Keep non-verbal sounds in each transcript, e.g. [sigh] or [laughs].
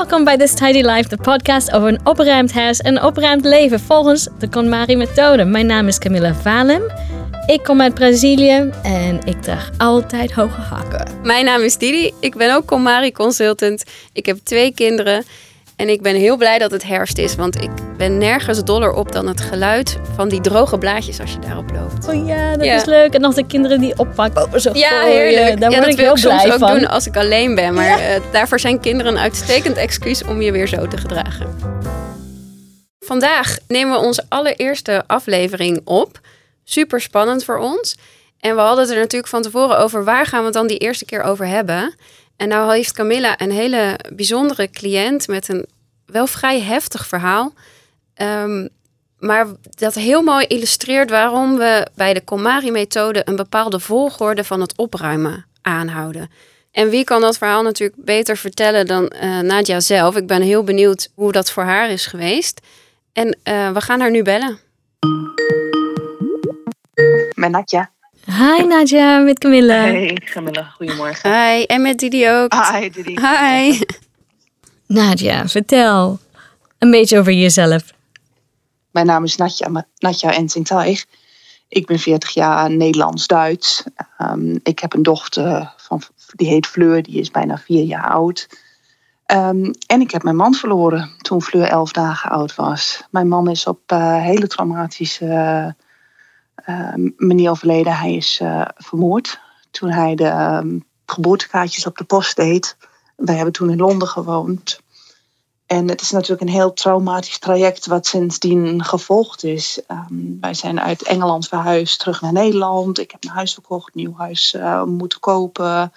Welkom bij This Tidy Life, de podcast over een opgeruimd huis en een opgeruimd leven volgens de KonMari-methode. Mijn naam is Camilla Valem. Ik kom uit Brazilië en ik draag altijd hoge hakken. Mijn naam is Didi. Ik ben ook KonMari consultant. Ik heb twee kinderen. En ik ben heel blij dat het herfst is, want ik ben nergens doller op dan het geluid van die droge blaadjes als je daarop loopt. Oh ja, dat Ja. is leuk. En nog de kinderen die oppakken. Zo Ja, heerlijk. Daar ja, word dat ik wil heel ik soms ook doen als ik alleen ben. Maar eh, daarvoor zijn kinderen een uitstekend excuus om je weer zo te gedragen. Vandaag nemen we onze allereerste aflevering op. Super spannend voor ons. En we hadden het er natuurlijk van tevoren over waar gaan we het dan die eerste keer over hebben. En nou heeft Camilla een hele bijzondere cliënt met een wel vrij heftig verhaal. Ehm, maar dat heel mooi illustreert waarom we bij de KonMari-methode een bepaalde volgorde van het opruimen aanhouden. En wie kan dat verhaal natuurlijk beter vertellen dan eh Nadja zelf? Ik ben heel benieuwd hoe dat voor haar is geweest. En eh, we gaan haar nu bellen. Met Natja. Hi Nadja, met Camilla. Hey, Camilla. Goedemorgen. Hi, en met Didi ook. Hi, Didi. Hi. Nadja, vertel een beetje over jezelf. Mijn naam is Natja, Ma- Natja Entingtuig. Ik ben 40 jaar Nederlands-Duits. Ehm, ik heb een dochter, van, die heet Fleur, die is bijna vier jaar oud. Ehm, en ik heb mijn man verloren toen Fleur elf dagen oud was. Mijn man is op eh, hele traumatische eh, manier overleden. Hij is eh, vermoord toen hij de ehm, geboortekaartjes op de post deed. Wij hebben toen in Londen gewoond. En het is natuurlijk een heel traumatisch traject wat sindsdien gevolgd is. Ehm, wij zijn uit Engeland verhuisd terug naar Nederland. Ik heb een huis verkocht, nieuw huis eh, moeten kopen.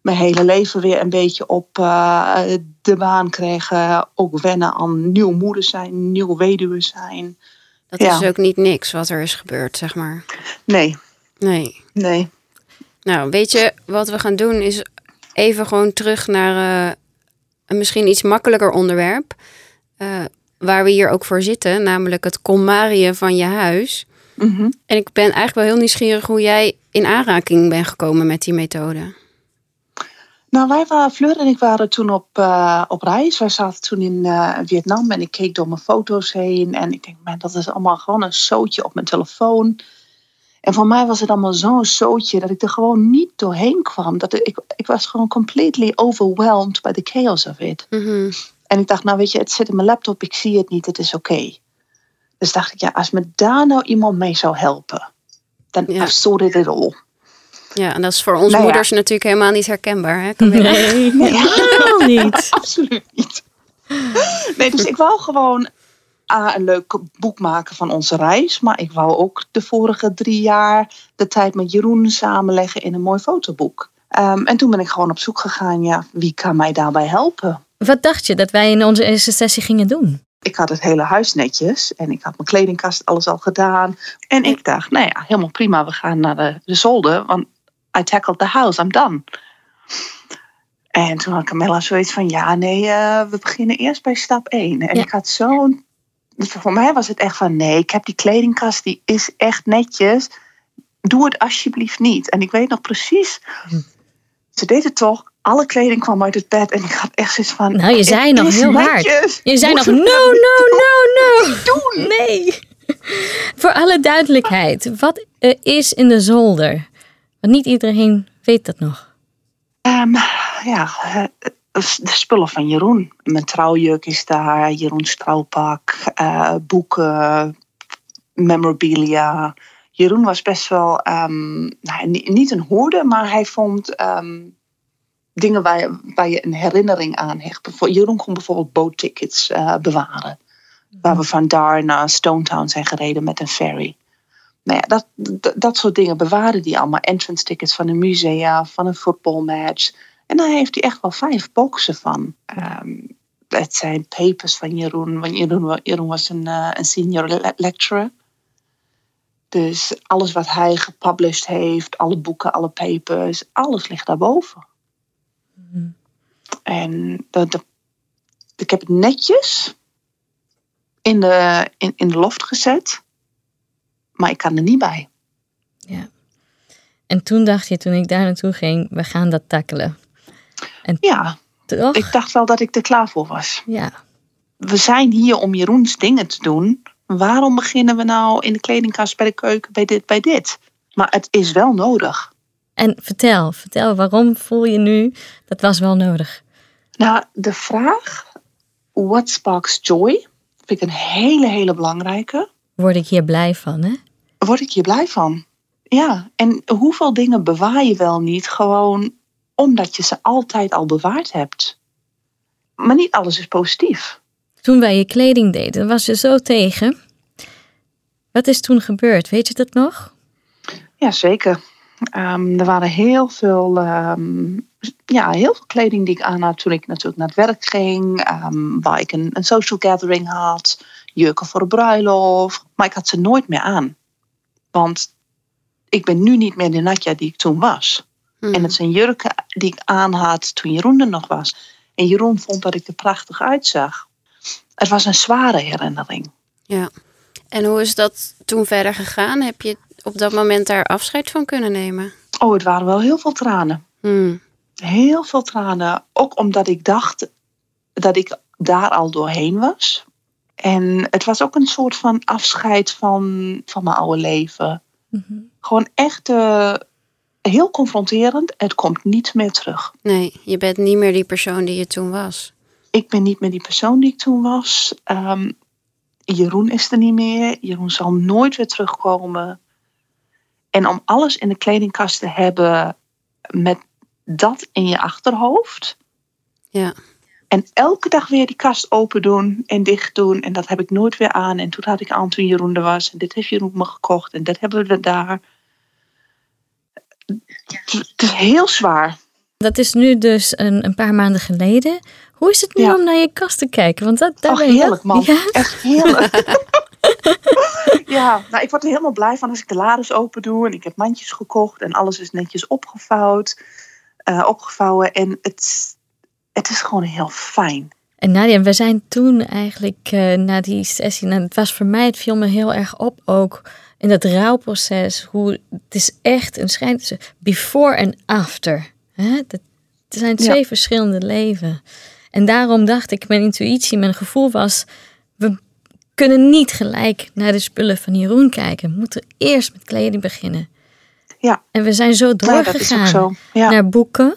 Mijn hele leven weer een beetje op eh, de baan krijgen. Ook wennen aan nieuw moeder zijn, nieuw weduwe zijn. Dat Ja. is ook niet niks wat er is gebeurd, zeg maar. Nee, Nee. nee. Nou, weet je, wat we gaan doen is even gewoon terug naar eh, een misschien iets makkelijker onderwerp. eh, waar we hier ook voor zitten, namelijk het kommarien van je huis. Mhm. En ik ben eigenlijk wel heel nieuwsgierig hoe jij in aanraking bent gekomen met die methode. Nou, wij waren, Fleur en ik waren toen op, eh, op reis. Wij zaten toen in Vietnam en ik keek door mijn foto's heen. En ik denk, man, dat is allemaal gewoon een zootje op mijn telefoon. En voor mij was het allemaal zo'n zootje dat ik er gewoon niet doorheen kwam. Dat ik, ik was gewoon completely overwhelmed by the chaos of it. Mhm. En ik dacht, nou weet je, het zit in mijn laptop, ik zie het niet, het is oké. Dus dacht ik, ja, als me daar nou iemand mee zou helpen, dan Ja. I've sorted it all. Ja, en dat is voor ons Nou ja. moeders natuurlijk helemaal niet herkenbaar. Hè, Camilla? Nee, [laughs] helemaal niet. [laughs] Absoluut niet. Nee, dus ik wou gewoon A, een leuk boek maken van onze reis. Maar ik wou ook de vorige drie jaar de tijd met Jeroen samenleggen in een mooi fotoboek. Ehm, en toen ben ik gewoon op zoek gegaan, ja, wie kan mij daarbij helpen? Wat dacht je dat wij in onze eerste sessie gingen doen? Ik had het hele huis netjes en ik had mijn kledingkast, alles al gedaan. En ik dacht, nou ja, helemaal prima, we gaan naar de, de zolder, want I tackled the house, I'm done. En toen had Camilla zoiets van, ja, nee, eh, we beginnen eerst bij stap 1. En Ja. ik had zo'n... dus Voor mij was het echt van, nee, ik heb die kledingkast, die is echt netjes. Doe het alsjeblieft niet. En ik weet nog precies, ze deed het toch. Alle kleding kwam uit het bed en ik had echt zoiets van... Nou, je zei "Het nog heel hard. Je zei nog, no, no, no, no. doen? Nee. Voor alle duidelijkheid, wat is in de zolder? Want niet iedereen weet dat nog. Ehm, ja, eh, de spullen van Jeroen. Mijn trouwjurk is daar, Jeroens trouwpak, eh, boeken, memorabilia. Jeroen was best wel, ehm, nou, ni- niet een hoorder, maar hij vond ehm, dingen waar je, een herinnering aan hecht. Jeroen kon bijvoorbeeld boottickets eh, bewaren. Waar we van daar naar Stone Town zijn gereden met een ferry. Nou ja, dat, dat, dat soort dingen bewaren die allemaal. Entrance tickets van een musea, van een voetbalmatch. En daar heeft hij echt wel vijf boxen van. Ehm, het zijn papers van Jeroen. Want Jeroen, wa- Jeroen was een, eh, een senior le- lecturer. Dus alles wat hij gepublished heeft, alle boeken, alle papers, alles ligt daarboven. En dat, dat- ik heb het netjes in de, in, in de loft gezet. Maar ik kan er niet bij. Ja. En toen dacht je, toen ik daar naartoe ging, we gaan dat tackelen. Ja, Toch? Ik dacht wel dat ik er klaar voor was. Ja. We zijn hier om Jeroens dingen te doen. Waarom beginnen we nou in de kledingkast bij de keuken bij dit, bij dit? Maar het is wel nodig. En vertel, vertel, waarom voel je nu dat was wel nodig? Nou, de vraag, what sparks joy, vind ik een hele, hele belangrijke. Word ik hier blij van, hè? Word ik hier blij van? Ja, en hoeveel dingen bewaar je wel niet gewoon omdat je ze altijd al bewaard hebt? Maar niet alles is positief. Toen wij je kleding deden, was je zo tegen. Wat is toen gebeurd? Weet je dat nog? Ja, zeker. Ehm, er waren heel veel, ehm, ja, heel veel kleding die ik aan had toen ik natuurlijk naar het werk ging. ehm, waar ik een, een social gathering had. Jurken voor een bruiloft. Maar ik had ze nooit meer aan. Want ik ben nu niet meer de Natja die ik toen was. Mhm. En het zijn jurken die ik aan had toen Jeroen er nog was. En Jeroen vond dat ik er prachtig uitzag. Het was een zware herinnering. Ja. En hoe is dat toen verder gegaan? Heb je op dat moment daar afscheid van kunnen nemen? Oh, het waren wel heel veel tranen. Hmm. Heel veel tranen. Ook omdat ik dacht dat ik daar al doorheen was. En het was ook een soort van afscheid van, van mijn oude leven. Gewoon echt eh, heel confronterend. Het komt niet meer terug. Nee, je bent niet meer die persoon die je toen was. Ik ben niet meer die persoon die ik toen was. Ehm, Jeroen is er niet meer. Jeroen zal nooit weer terugkomen. En om alles in de kledingkast te hebben met dat in je achterhoofd. Ja. En elke dag weer die kast open doen en dicht doen. En dat heb ik nooit weer aan. En toen had ik aan toen Jeroen er was. En dit heeft Jeroen me gekocht. En dat hebben we daar. Het het is heel zwaar. Dat is nu dus een, een paar maanden geleden. Hoe is het nu Ja. om naar je kast te kijken? Want dat, daar Oh, ben je heerlijk man. Ja? Echt heerlijk. [laughs] ja, nou, ik word er helemaal blij van als ik de lades open doe. En ik heb mandjes gekocht. En alles is netjes opgevouwd. eh, opgevouwen. En het, het is gewoon heel fijn. En Nadia, we zijn toen eigenlijk eh, na die sessie, nou, het was voor mij, het viel me heel erg op ook in dat rouwproces, hoe het is echt een schijn tussen before en after. Hè? Dat, zijn twee Ja. verschillende leven. En daarom dacht ik, mijn intuïtie, mijn gevoel was, we kunnen niet gelijk naar de spullen van Jeroen kijken. We moeten eerst met kleding beginnen. Ja. En we zijn zo doorgegaan zo. Ja. naar boeken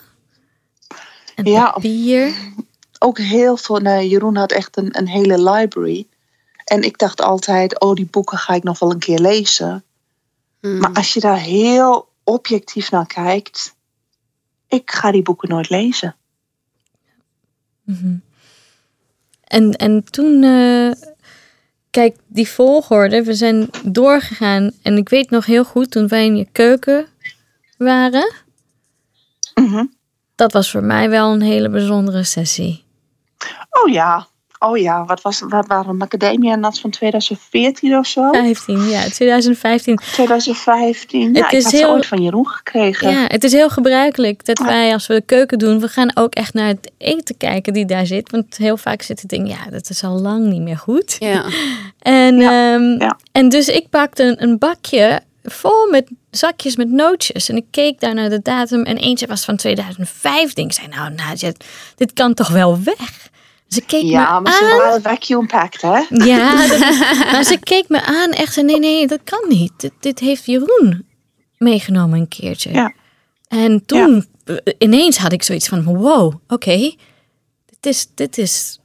en Ja. papier. ook heel veel. Nou, Jeroen had echt een, een hele library. En ik dacht altijd, oh, die boeken ga ik nog wel een keer lezen. Hmm. Maar als je daar heel objectief naar kijkt, ik ga die boeken nooit lezen. Mhm. En, en toen, eh, kijk, die volgorde, we zijn doorgegaan. En ik weet nog heel goed, toen wij in je keuken waren, Mhm. dat was voor mij wel een hele bijzondere sessie. Oh ja, oh ja. Wat, was, wat waren? Macadamia Nuts van 2014 of zo? 15, ja, 2015. 2015. Ja, Het ik is had heel- ze ooit van Jeroen gekregen. Ja, het is heel gebruikelijk dat Ja. wij als we de keuken doen, we gaan ook echt naar het eten kijken die daar zit. Want heel vaak zit het ding, ja, dat is al lang niet meer goed. Ja. [laughs] En, Ja, ehm, ja. en dus ik pakte een, een bakje vol met zakjes met nootjes. En ik keek daar naar de datum en eentje was van 2015. Ik zei, nou, nou dit, dit kan toch wel weg? Ze keek Ja, me maar ze waren vacuum packed, hè? Ja, [laughs] dat- maar ze keek me aan echt. Zei, nee, nee, dat kan niet. Dit, dit heeft Jeroen meegenomen een keertje. Ja. En toen eh, ineens had ik zoiets van, wow, oké. dit, is, dit is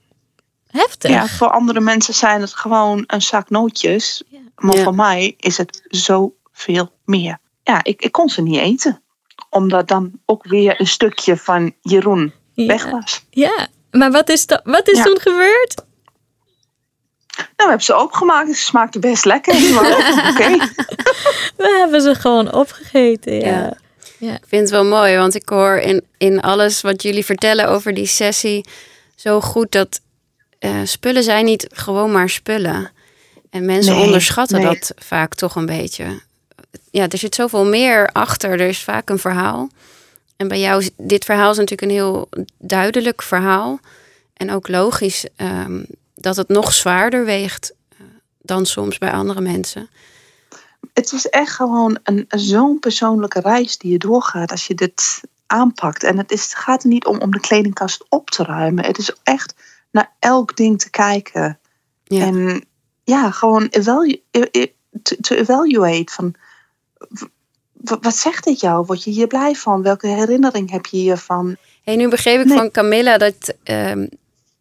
heftig. Ja, voor andere mensen zijn het gewoon een zak nootjes. Ja. Maar Ja. voor mij is het zoveel meer. Ja, ik, ik kon ze niet eten. Omdat dan ook weer een stukje van Jeroen Ja. weg was. Ja, maar wat is, dat, wat is Ja. toen gebeurd? Nou, we hebben ze opengemaakt. Ze smaakten best lekker. Maar [laughs] Oké. We hebben ze gewoon opgegeten. Ja. Ja. Ik vind het wel mooi, want ik hoor in, in alles wat jullie vertellen over die sessie zo goed dat eh, spullen zijn niet gewoon maar spullen. En mensen Nee, onderschatten nee. dat vaak toch een beetje. Ja, er zit zoveel meer achter. Er is vaak een verhaal. En bij jou, dit verhaal is natuurlijk een heel duidelijk verhaal. En ook logisch ehm, dat het nog zwaarder weegt eh, dan soms bij andere mensen. Het is echt gewoon een, zo'n persoonlijke reis die je doorgaat als je dit aanpakt. En het is, gaat er niet om om de kledingkast op te ruimen. Het is echt naar elk ding te kijken. Ja. En ja, gewoon evalu e- e- te, te evaluate van wat zegt dit jou? Word je hier blij van? Welke herinnering heb je hiervan? Hey, nu begreep ik Nee. van Camilla dat ehm,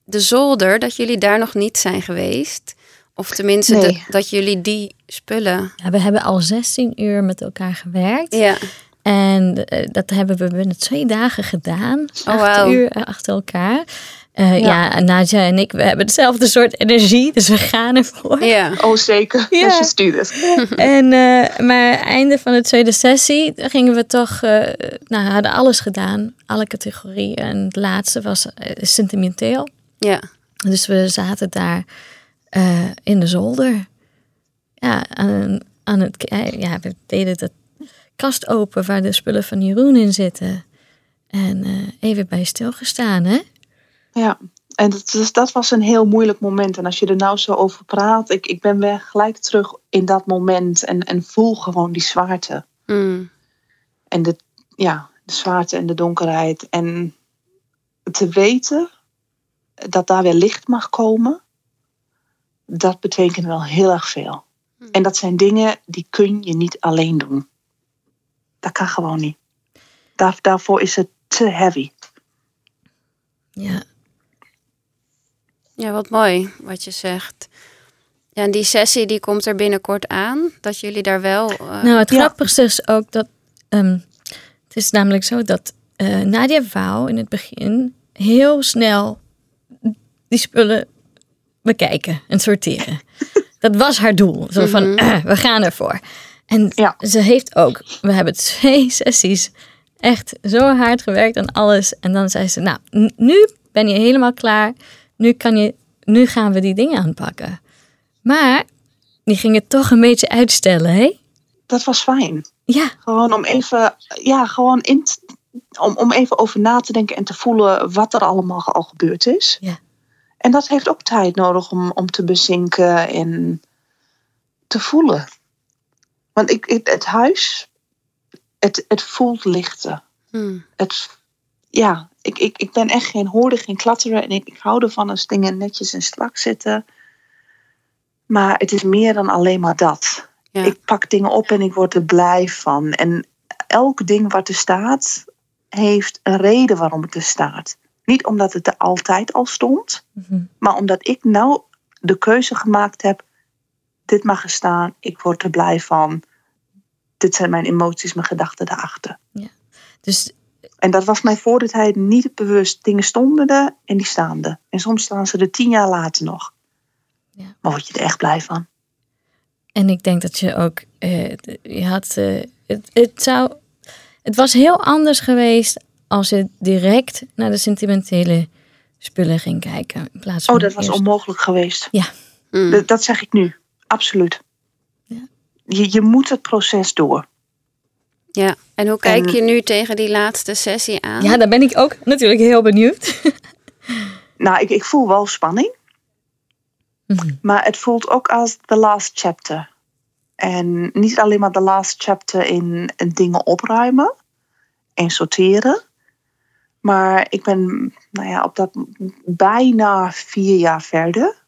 de zolder, dat jullie daar nog niet zijn geweest. Of tenminste, Nee. dat, dat jullie die spullen. Ja, we hebben al 16 uur met elkaar gewerkt. Ja, En eh, dat hebben we binnen twee dagen gedaan. Acht wauw. uur eh, achter elkaar. Eh, Ja. ja, en Nadja en ik, we hebben hetzelfde soort energie. Dus we gaan ervoor. ja. Oh, zeker. Ja. Let's just do this. En, eh, maar einde van de tweede sessie gingen we toch, eh nou, we hadden alles gedaan, alle categorieën. En het laatste was sentimenteel. ja. Dus we zaten daar eh, in de zolder. Ja, aan, aan het, ja, we deden de kast open waar de spullen van Jeroen in zitten. En eh, even bij stilgestaan, hè? Ja, en dat, dus dat was een heel moeilijk moment. En als je er nou zo over praat, ik, ik ben weer gelijk terug in dat moment en, en voel gewoon die zwaarte. Mm. En de, ja, de zwaarte en de donkerheid. En te weten dat daar weer licht mag komen, dat betekent wel heel erg veel. En dat zijn dingen die kun je niet alleen doen. Dat kan gewoon niet. Daar, daarvoor is het te heavy. Ja. Ja, wat mooi wat je zegt. Ja, en die sessie die komt er binnenkort aan. Dat jullie daar wel. eh, Nou, het Ja. grappigste is ook dat. ehm, het is namelijk zo dat eh, Nadia wou in het begin heel snel die spullen bekijken en sorteren. [laughs] dat was haar doel. Zo van, Mhm. "Ah, [clears throat] we gaan ervoor. En Ja. ze heeft ook, we hebben twee [laughs] sessies echt zo hard gewerkt aan alles. En dan zei ze, nou, nu ben je helemaal klaar. Nu, kan je, nu gaan we die dingen aanpakken. Maar die gingen toch een beetje uitstellen, hè? Dat was fijn. Ja, Gewoon om even, ja, gewoon in, t- om, om even over na te denken en te voelen wat er allemaal al gebeurd is. Ja. En dat heeft ook tijd nodig om, om te bezinken en te voelen. Want ik, ik- het huis, het, het voelt lichter. mm. Het, ja, ik, ik, ik ben echt geen hoorder, geen klatterer. En ik, ik hou ervan als dingen netjes en strak zitten. Maar het is meer dan alleen maar dat. Ja. Ik pak dingen op en ik word er blij van. En elk ding wat er staat, heeft een reden waarom het er staat. Niet omdat het er altijd al stond, Mhm. maar omdat ik nou de keuze gemaakt heb. Dit mag er staan, ik word er blij van. Dit zijn mijn emoties, mijn gedachten daarachter. dus En dat was mij voor de tijd niet bewust. Dingen stonden er en die staan er. En soms staan ze er tien jaar later nog. Ja. Maar word je er echt blij van? En ik denk dat je ook, eh, je had, eh, het, het zou, het was heel anders geweest als je direct naar de sentimentele spullen ging kijken. In plaats van Oh, dat was eerst- onmogelijk geweest. Mm. Dat, dat zeg ik nu. Absoluut. Ja. Je, je moet het proces door. Ja, en hoe kijk En- je nu tegen die laatste sessie aan? Ja, daar ben ik ook natuurlijk heel benieuwd. [laughs] Nou, ik, ik voel wel spanning. Mhm. Maar het voelt ook als the last chapter. En niet alleen maar the last chapter in, in dingen opruimen en sorteren. Maar ik ben nou ja, op dat bijna vier jaar verder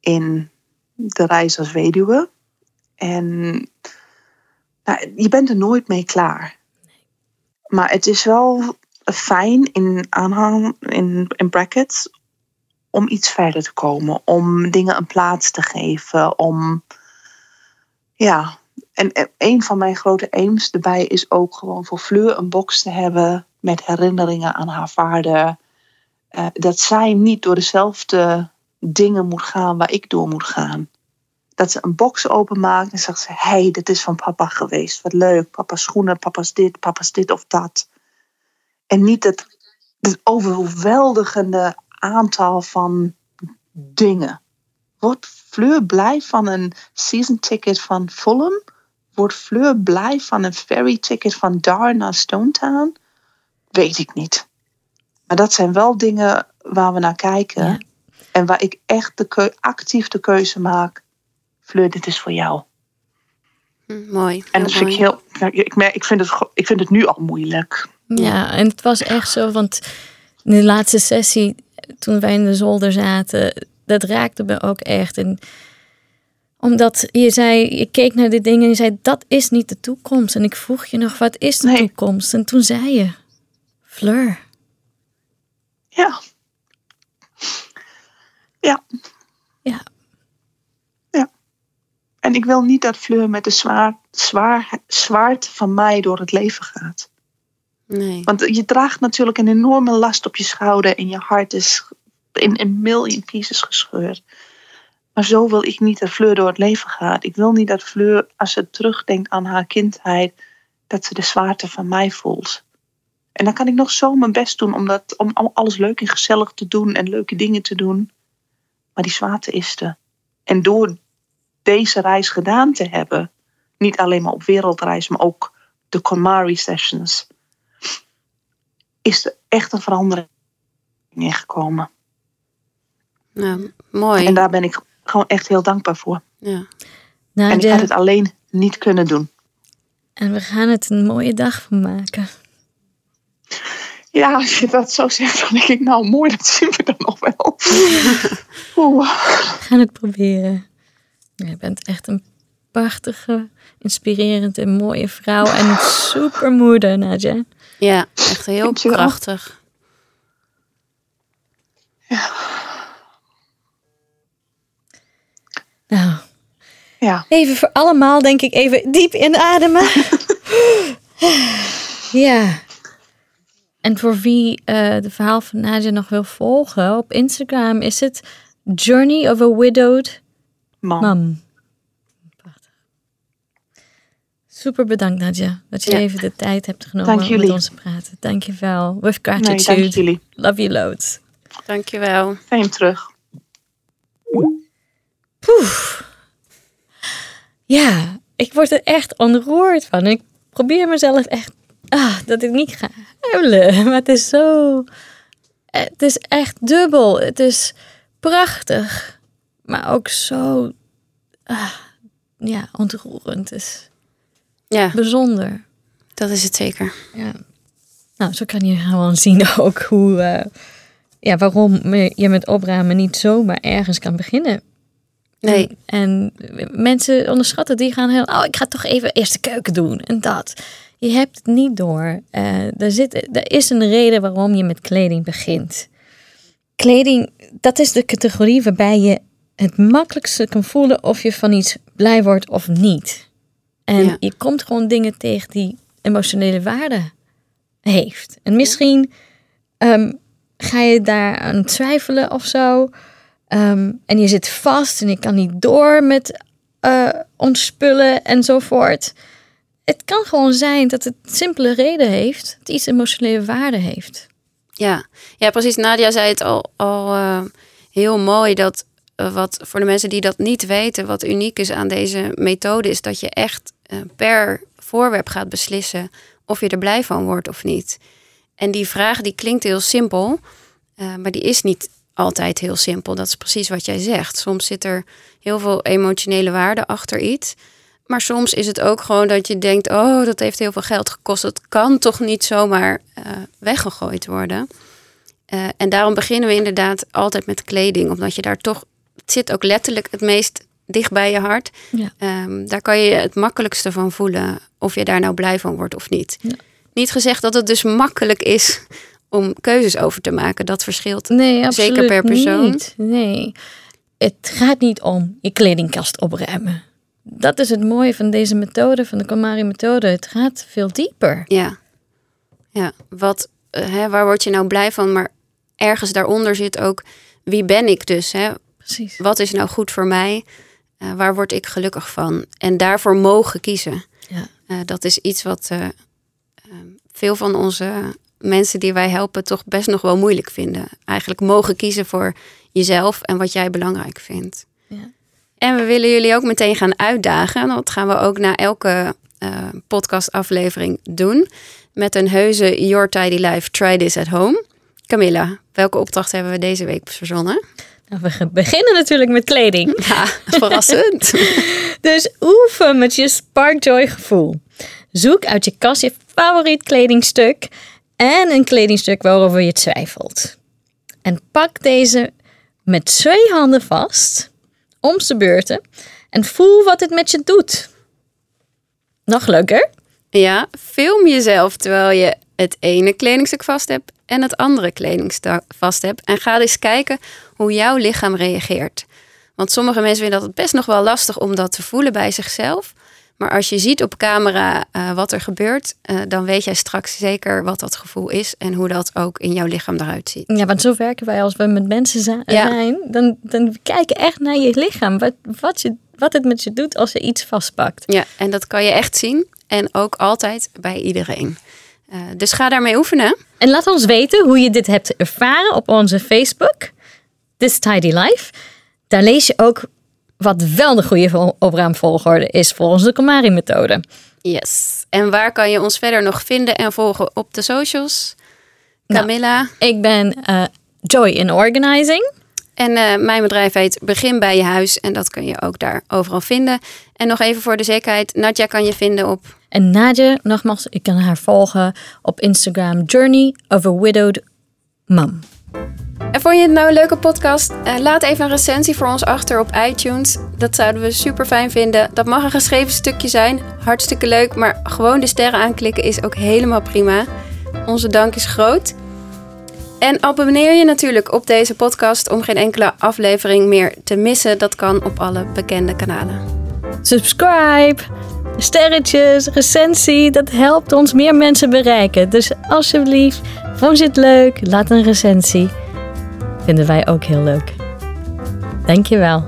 in de reis als weduwe. En je bent er nooit mee klaar. Maar het is wel fijn in aanhang, in, in brackets, om iets verder te komen. Om dingen een plaats te geven. Om, ja. En en een van mijn grote aims erbij is ook gewoon voor Fleur een box te hebben met herinneringen aan haar vader. Eh, dat zij niet door dezelfde dingen moet gaan waar ik door moet gaan. Dat ze een box openmaakt en zegt ze: hey, dit is van papa geweest. Wat leuk. Papa's schoenen, papa's dit, papa's dit of dat. En niet het, het overweldigende aantal van dingen. Wordt Fleur blij van een season ticket van Fulham? Wordt Fleur blij van een ferry ticket van Dar naar Stonetown? Weet ik niet. Maar dat zijn wel dingen waar we naar kijken. Ja. En waar ik echt de keu- actief de keuze maak. Fleur, dit is voor jou. Hm, mooi. En dat vind ik heel. nou, Ik, merk, ik, vind het, ik vind het nu al moeilijk. Ja, en het was echt zo, want in de laatste sessie, toen wij in de zolder zaten, dat raakte me ook echt. En omdat je zei, je keek naar die dingen en je zei, dat is niet de toekomst. En ik vroeg je nog, wat is de Nee. toekomst? En toen zei je, Fleur. Ja. Ja. Ja. En ik wil niet dat Fleur met de zwaar, zwaar, zwaard van mij door het leven gaat. Nee. Want je draagt natuurlijk een enorme last op je schouder en je hart is in een million pieces gescheurd. Maar zo wil ik niet dat Fleur door het leven gaat. Ik wil niet dat Fleur, als ze terugdenkt aan haar kindheid, dat ze de zwaarte van mij voelt. En dan kan ik nog zo mijn best doen om, dat, om om alles leuk en gezellig te doen en leuke dingen te doen. Maar die zwaarte is er. En door deze reis gedaan te hebben, niet alleen maar op wereldreis, maar ook de KonMari sessions, is er echt een verandering in gekomen. Nou, mooi. En daar ben ik gewoon echt heel dankbaar voor. Ja. Nou, en ik de- had het alleen niet kunnen doen. en we gaan het een mooie dag van maken. Ja, als je dat zo zegt, dan denk ik, nou mooi, dat zien we dan nog wel. [laughs] Oeh. We gaan het proberen. Je bent echt een prachtige, inspirerende en mooie vrouw. En een super moeder, Nadja. ja, echt heel Dankjewel. prachtig. Nou, Ja, even voor allemaal denk ik even diep inademen. [laughs] ja. En voor wie eh, de verhaal van Nadja nog wil volgen, op Instagram is het Journey of a Widowed man. Mom. Prachtig. Super bedankt, Nadja, dat je Ja. even de tijd hebt genomen Dank om met ons te praten. Dank je wel. With Nee, gratitude. dank jullie. Love you loads. Dankjewel. Fijn terug. Poef. Ja, ik word er echt ontroerd van. Ik probeer mezelf echt... Ah, dat ik niet ga huilen. [laughs] Maar het is zo... Het is echt dubbel. Het is prachtig. Maar ook zo... Ah, ja, ontroerend. Is Ja, bijzonder. dat is het zeker. Ja. Nou, zo kan je gewoon [laughs] zien ook hoe... eh, ja, waarom je met opruimen niet zomaar ergens kan beginnen. Nee, En, en mensen onderschatten, die gaan heel, oh, ik ga toch even eerst de keuken doen en dat. Je hebt het niet door. Eh, er, zit, er is een reden waarom je met kleding begint. Kleding, dat is de categorie waarbij je het makkelijkste kan voelen of je van iets blij wordt of niet. En Ja. je komt gewoon dingen tegen die emotionele waarde heeft. En misschien ehm, ga je daar aan twijfelen of zo. Ehm, en je zit vast en je kan niet door met eh ontspullen enzovoort. Het kan gewoon zijn dat het simpele reden heeft. Het iets emotionele waarde heeft. ja. ja, precies. Nadia zei het al, al eh, heel mooi dat wat voor de mensen die dat niet weten, wat uniek is aan deze methode, is dat je echt eh, per voorwerp gaat beslissen of je er blij van wordt of niet. En die vraag die klinkt heel simpel, eh, maar die is niet altijd heel simpel. Dat is precies wat jij zegt. Soms zit er heel veel emotionele waarde achter iets. Maar soms is het ook gewoon dat je denkt: oh, dat heeft heel veel geld gekost. Het kan toch niet zomaar eh, weggegooid worden. En daarom beginnen we inderdaad altijd met kleding, omdat je daar toch, zit ook letterlijk het meest dicht bij je hart. Ja. Ehm, daar kan je het makkelijkste van voelen of je daar nou blij van wordt of niet. Ja. Niet gezegd dat het dus makkelijk is om keuzes over te maken. Dat verschilt. Nee, Zeker per persoon? niet. Nee. Het gaat niet om je kledingkast opruimen. Dat is het mooie van deze methode, van de KonMari methode. Het gaat veel dieper. Ja, ja. Wat, eh, hè, waar word je nou blij van? Maar ergens daaronder zit ook wie ben ik dus? Hè? Precies. Wat is nou goed voor mij? Eh, waar word ik gelukkig van? En daarvoor mogen kiezen. Ja. Eh, dat is iets wat eh, eh, veel van onze mensen die wij helpen toch best nog wel moeilijk vinden. Eigenlijk mogen kiezen voor jezelf en wat jij belangrijk vindt. Ja. En we willen jullie ook meteen gaan uitdagen. Dat gaan we ook na elke podcastaflevering doen. Met een heuse Your Tidy Life Try This at Home. Camilla, welke opdracht hebben we deze week verzonnen? Nou, we beginnen natuurlijk met kleding. [laughs] Ja, verrassend. [laughs] Dus oefen met je Spark Joy gevoel. Zoek uit je kast je favoriet kledingstuk en een kledingstuk waarover je twijfelt. En pak deze met twee handen vast, om de beurten, en voel wat het met je doet. Nog leuker? Ja, film jezelf terwijl je het ene kledingstuk vast hebt en het andere kledingstuk vast hebt. En ga eens kijken hoe jouw lichaam reageert. Want sommige mensen vinden dat best nog wel lastig om dat te voelen bij zichzelf. Maar als je ziet op camera uh, wat er gebeurt, uh, dan weet jij straks zeker wat dat gevoel is en hoe dat ook in jouw lichaam eruit ziet. Ja, want zo werken wij als we met mensen zijn. Ja. Dan, dan kijken echt naar je lichaam. Wat, wat, je, wat het met je doet als je iets vastpakt. Ja, en dat kan je echt zien. En ook altijd bij iedereen. Uh, dus ga daarmee oefenen. En laat ons weten hoe je dit hebt ervaren op onze Facebook. This Tidy Life. Daar lees je ook wat wel de goede opruimvolgorde is volgens de Komari-methode. Yes. En waar kan je ons verder nog vinden en volgen op de socials? Nou, Camilla. Nou, ik ben uh, Joy in Organizing. En uh, mijn bedrijf heet Begin bij je huis. En dat kun je ook daar overal vinden. En nog even voor de zekerheid. Nadja kan je vinden op... En Nadja, nogmaals, ik kan haar volgen op Instagram. Journey of a Widowed Mom. En vond je het nou een leuke podcast? Uh, laat even een recensie voor ons achter op iTunes. Dat zouden we super fijn vinden. Dat mag een geschreven stukje zijn. Hartstikke leuk. Maar gewoon de sterren aanklikken is ook helemaal prima. Onze dank is groot. En abonneer je natuurlijk op deze podcast om geen enkele aflevering meer te missen. Dat kan op alle bekende kanalen. Subscribe, sterretjes, recensie, dat helpt ons meer mensen bereiken. Dus alsjeblieft, vond je het leuk? Laat een recensie. Vinden wij ook heel leuk. Dankjewel.